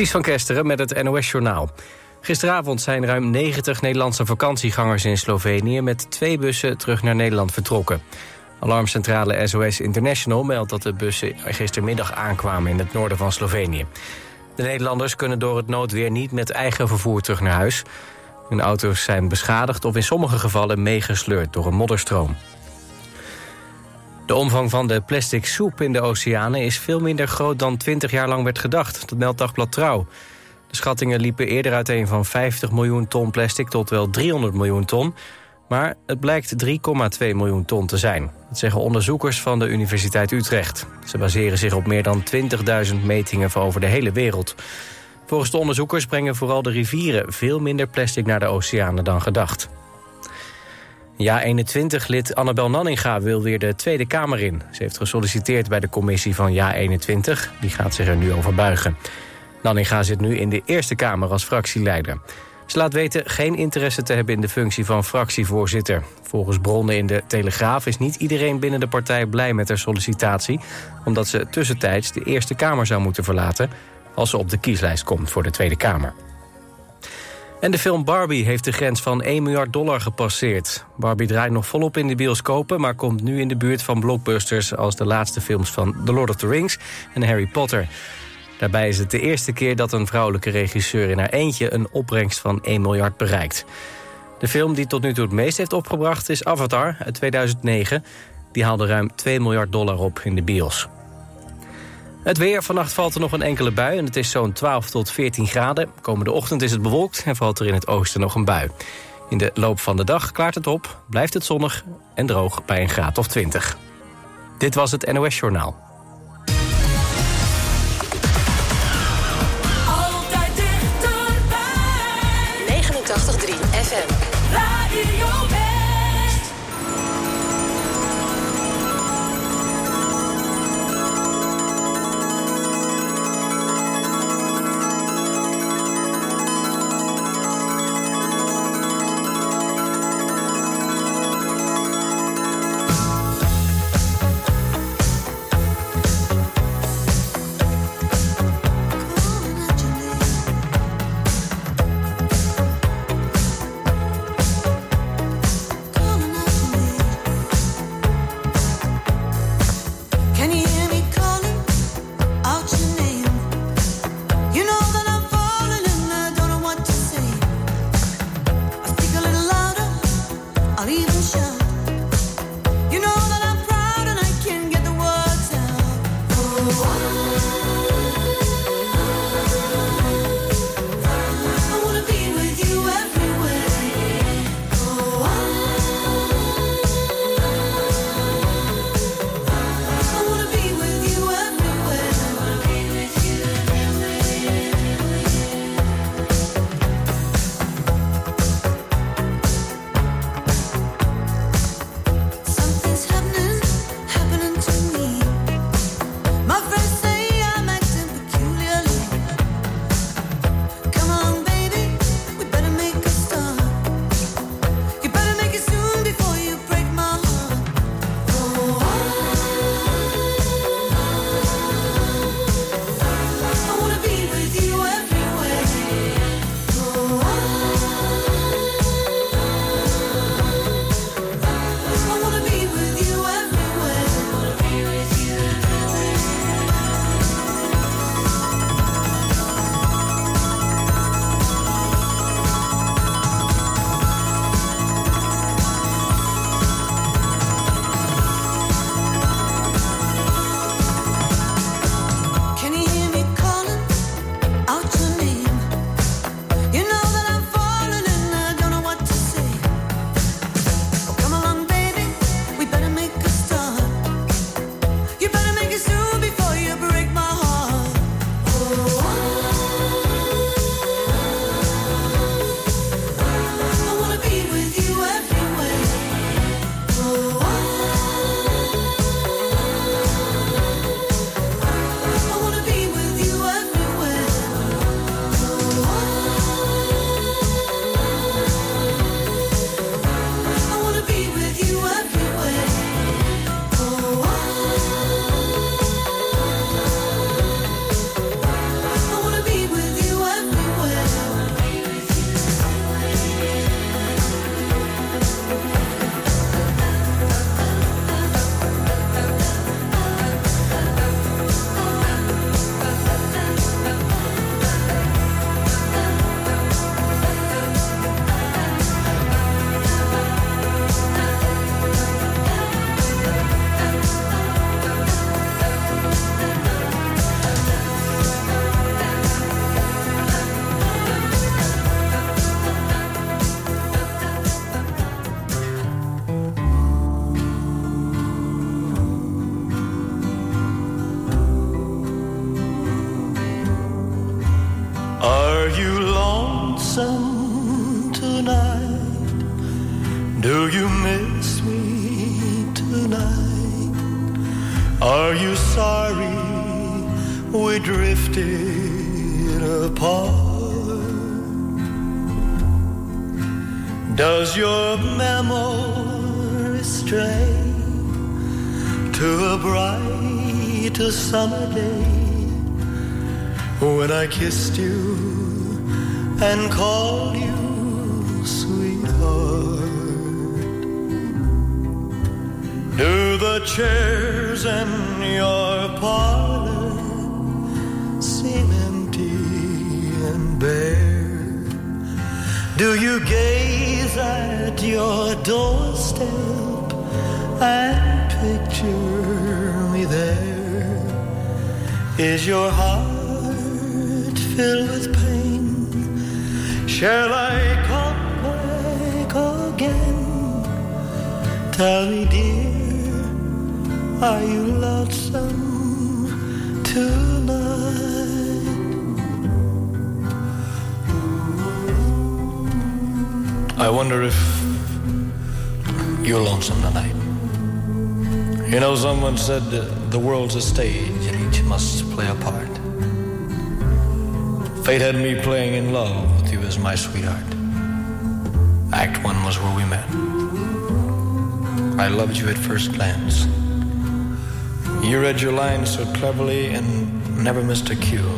Ties van Kesteren met het NOS-journaal. Gisteravond zijn ruim 90 Nederlandse vakantiegangers in Slovenië... met twee bussen terug naar Nederland vertrokken. Alarmcentrale SOS International meldt dat de bussen gistermiddag aankwamen... in het noorden van Slovenië. De Nederlanders kunnen door het noodweer niet met eigen vervoer terug naar huis. Hun auto's zijn beschadigd of in sommige gevallen meegesleurd door een modderstroom. De omvang van de plastic soep in de oceanen is veel minder groot dan 20 jaar lang werd gedacht. Dat meldt Dagblad Trouw. De schattingen liepen eerder uiteen van 50 miljoen ton plastic tot wel 300 miljoen ton. Maar het blijkt 3,2 miljoen ton te zijn. Dat zeggen onderzoekers van de Universiteit Utrecht. Ze baseren zich op meer dan 20.000 metingen van over de hele wereld. Volgens de onderzoekers brengen vooral de rivieren veel minder plastic naar de oceanen dan gedacht. Ja-21-lid Annabel Nanninga wil weer de Tweede Kamer in. Ze heeft gesolliciteerd bij de commissie van Ja-21. Die gaat zich er nu over buigen. Nanninga zit nu in de Eerste Kamer als fractieleider. Ze laat weten geen interesse te hebben in de functie van fractievoorzitter. Volgens bronnen in de Telegraaf is niet iedereen binnen de partij blij met haar sollicitatie... omdat ze tussentijds de Eerste Kamer zou moeten verlaten... als ze op de kieslijst komt voor de Tweede Kamer. En de film Barbie heeft de grens van 1 miljard dollar gepasseerd. Barbie draait nog volop in de bioscopen... maar komt nu in de buurt van blockbusters... als de laatste films van The Lord of the Rings en Harry Potter. Daarbij is het de eerste keer dat een vrouwelijke regisseur in haar eentje... een opbrengst van 1 miljard bereikt. De film die tot nu toe het meest heeft opgebracht is Avatar uit 2009. Die haalde ruim 2 miljard dollar op in de bios. Het weer. Vannacht valt er nog een enkele bui en het is zo'n 12 tot 14 graden. Komende ochtend is het bewolkt en valt er in het oosten nog een bui. In de loop van de dag klaart het op, blijft het zonnig en droog bij een graad of 20. Dit was het NOS Journaal. Altijd dichterbij. 89.3 FM. With you tonight? Do you miss me tonight? Are you sorry we drifted apart? Does your memory stray to a bright summer day when I kissed you and call you sweetheart? Do the chairs in your parlor seem empty and bare? Do you gaze at your doorstep and picture me there? Is your heart filled with? Shall I come back again? Tell me, dear, are you lonesome tonight? I wonder if you're lonesome tonight. You know, someone said that the world's a stage and each must play a part. Fate had me playing in love my sweetheart. Act one was where we met. I loved you at first glance. You read your lines so cleverly and never missed a cue.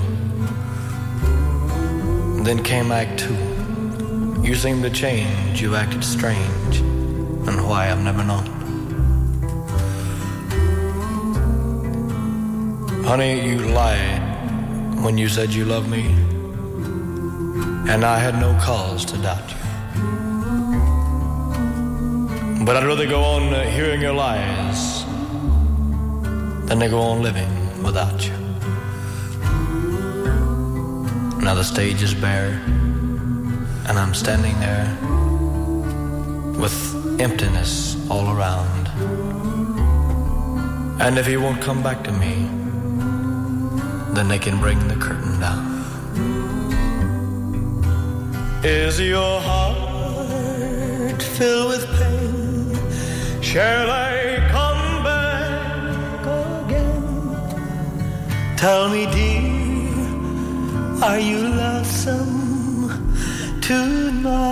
Then came Act two. You seemed to change, you acted strange, and why I've never known. Honey, you lied when you said you loved me, and I had no cause to doubt you. But I'd rather go on uh, hearing your lies than to go on living without you. Now the stage is bare, and I'm standing there with emptiness all around. And if he won't come back to me, then they can bring the curtain down. Is your heart filled with pain? Shall I come back again? Tell me, dear, are you lonesome tonight?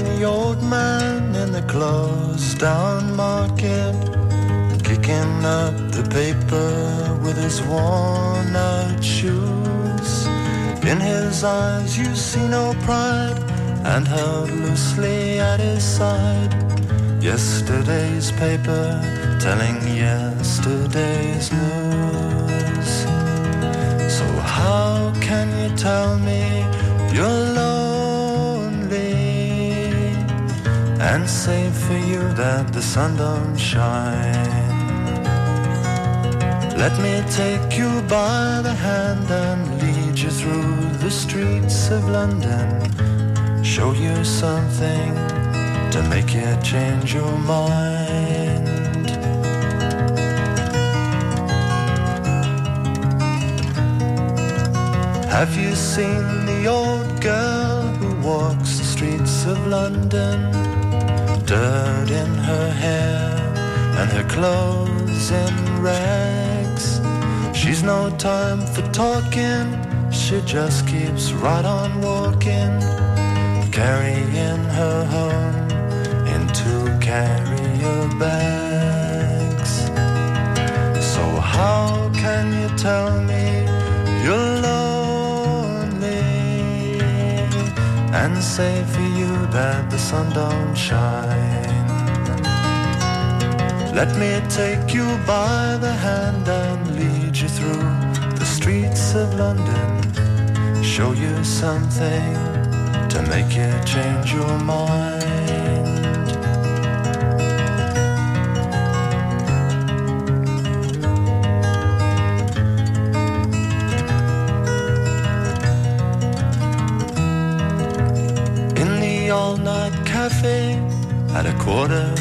the old man in the closed down market? Kicking up the paper with his worn out shoes. In his eyes you see no pride, and held loosely at his side. Yesterday's paper telling yesterday's news. So how can you tell me you're lonely and say for you that the sun don't shine? Let me take you by the hand and lead you through the streets of London. Show you something to make you change your mind. Have you seen the old girl who walks the streets of London? Dirt in her hair and her clothes in rags. She's no time for talking, she just keeps right on walking, carrying her home in two carrier bags. So how can you tell me you're lonely and say for you that the sun don't shine? Let me take you by the hand and lead you through the streets of London. Show you something to make you change your mind. In the all night cafe at a quarter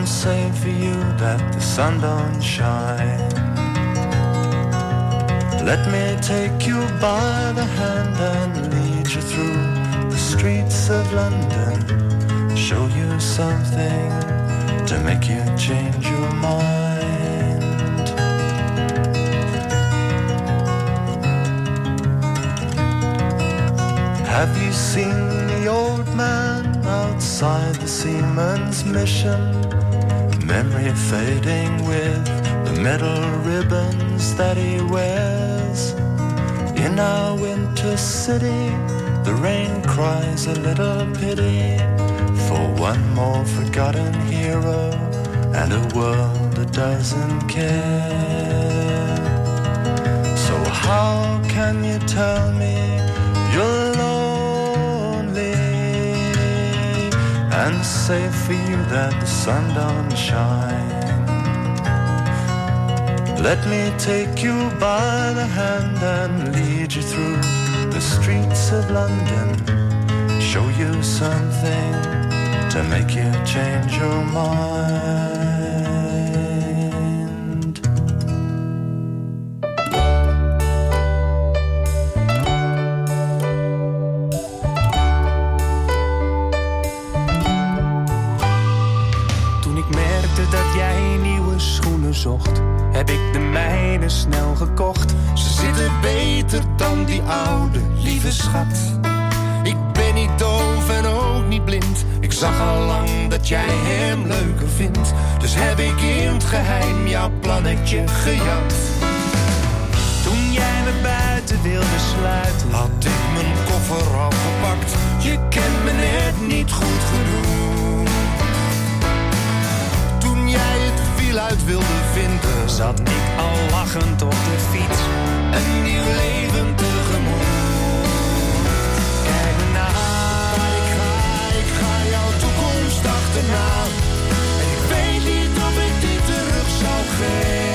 Don't say for you that the sun don't shine. Let me take you by the hand and lead you through the streets of London. Show you something to make you change your mind. Have you seen the old man outside the seaman's mission? Memory fading with the metal ribbons that he wears. In our winter city, the rain cries a little pity for one more forgotten hero and a world that doesn't care. So, how can you tell me you're and say for you that the sun don't shine? Let me take you by the hand and lead you through the streets of London. Show you something to make you change your mind. Snel gekocht. Ze zitten beter dan die oude, lieve schat. Ik ben niet doof en ook niet blind. Ik zag al lang dat jij hem leuker vindt. Dus heb ik in het geheim jouw plannetje gejat. Toen jij me buiten wilde sluiten, had ik mijn koffer al gepakt. Je kent me net niet goed genoeg. Wiel uit wilde vinden, zat ik al lachend op de fiets. Een nieuw leven tegemoet. Kijk me na, waar ik ga, ik ga jouw toekomst achterna. En ik weet niet of ik die terug zou geven.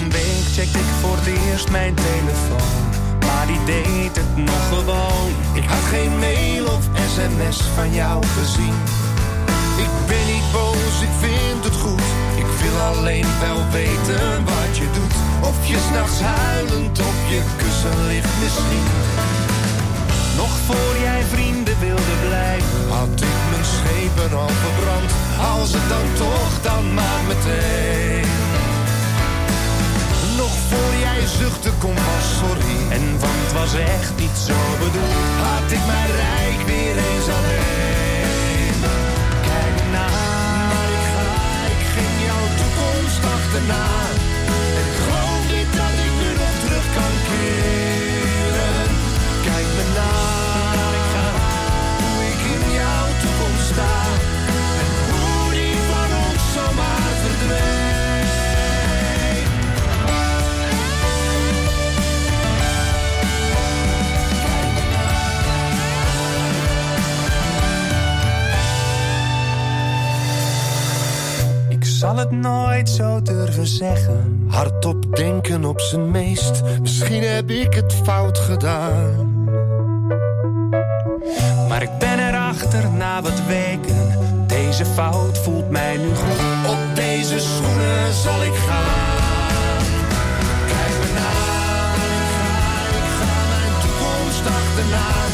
Een week checkte ik voor het eerst mijn telefoon. Maar die deed het nog gewoon. Ik had geen mail of sms van jou gezien. Ik ben niet boos, ik vind het goed. Ik wil alleen wel weten wat je doet. Of je s'nachts huilend op je kussen ligt misschien. Nog voor jij vrienden wilde het nooit zo durven zeggen. Hardop denken op zijn meest. Misschien heb ik het fout gedaan. Maar ik ben erachter na wat weken. Deze fout voelt mij nu goed. Op deze schoenen zal ik gaan. Kijk me na, ik ga, ik ga mijn toekomst achterna.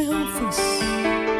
Berranfas.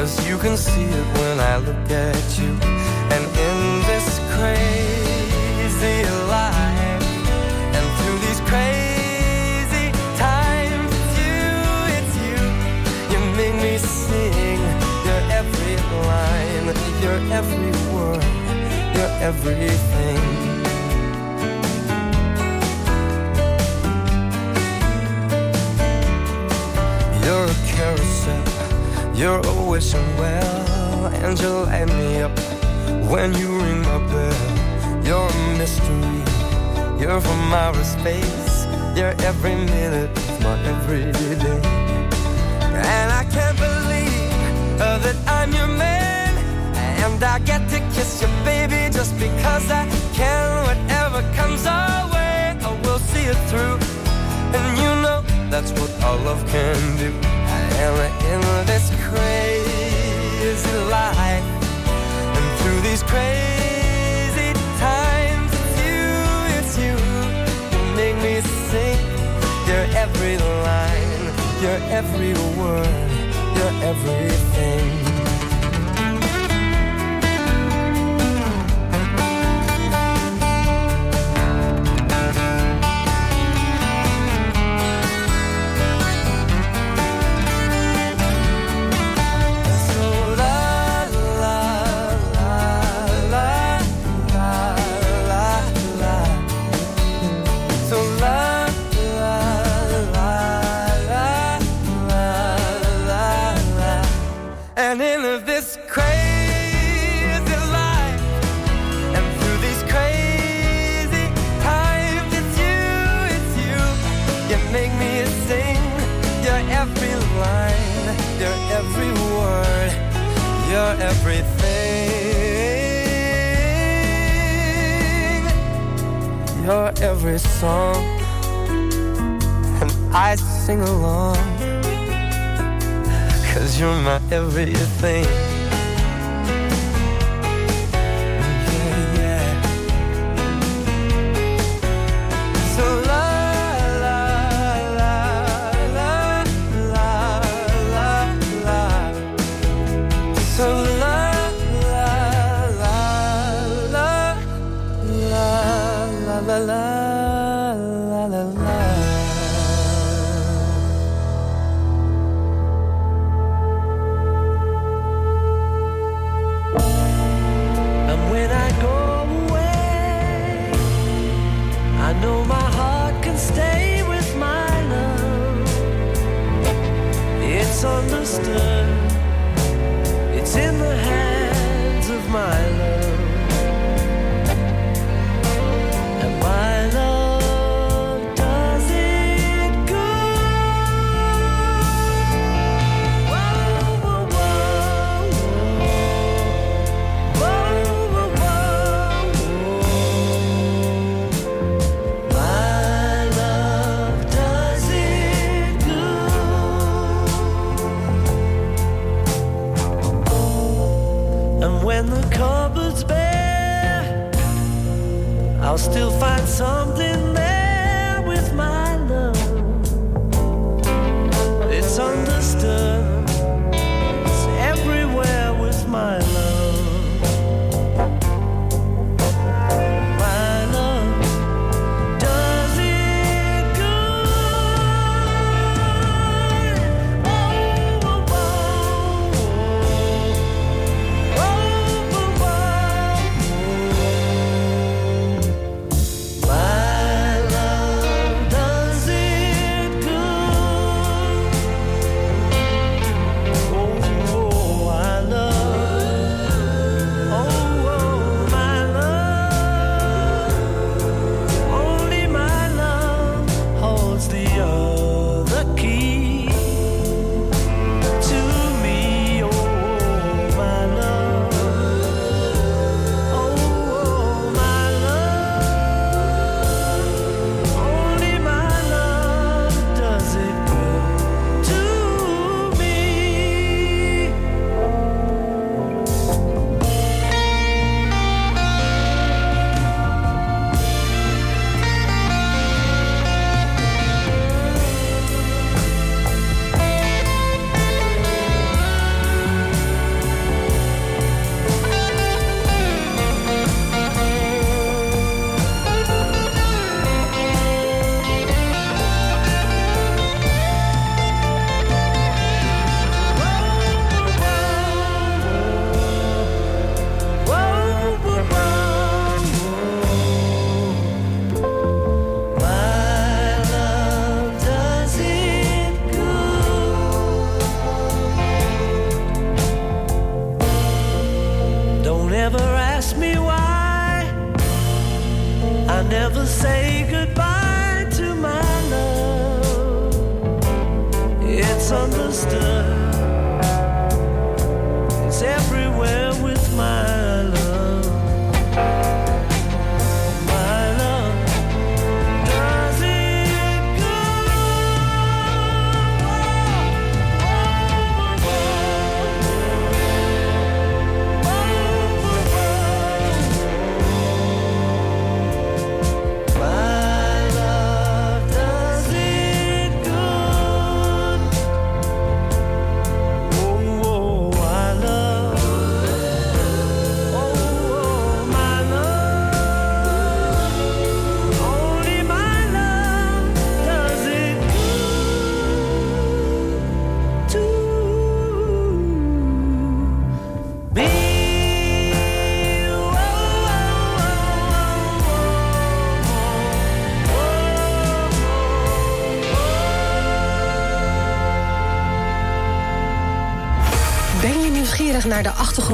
Cause you can see it when I look at you. And in this crazy life, and through these crazy times, it's you, it's you. You make me sing your every line, your every word, your everything. You're you're always so well, and you light me up when you ring my bell. You're a mystery. You're from outer space. You're every minute of my everyday. And I can't believe uh, that I'm your man. And I get to kiss your baby just because I can. Whatever comes our way, I will see it through. And you know that's what all love can do. I am in this crazy life, and through these crazy times, it's you, it's you. You make me sing. Your every line, your every word, your everything. her every song. And I sing along. Cause you're my everything.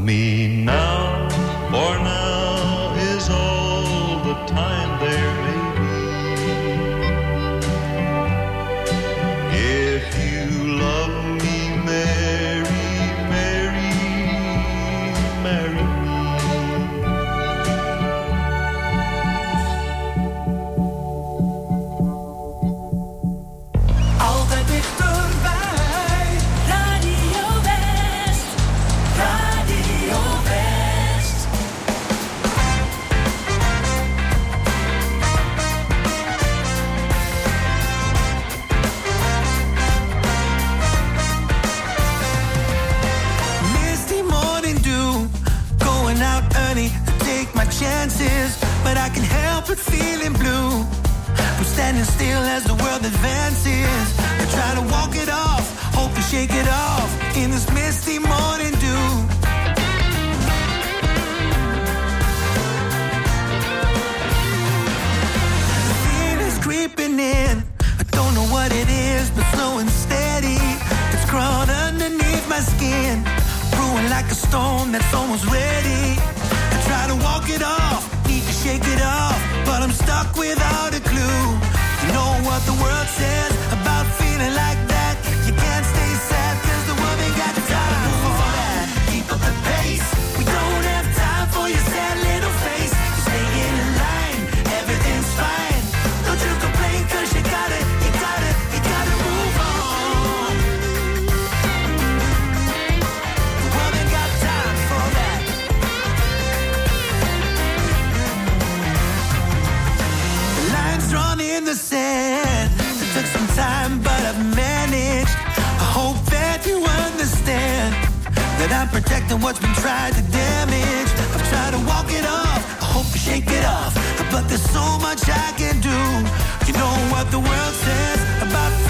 me now. line in the sand. It took some time, but I've managed. I hope that you understand that I'm protecting what's been tried to damage. I've tried to walk it off. I hope you shake it off. But there's so much I can do. You know what the world says about.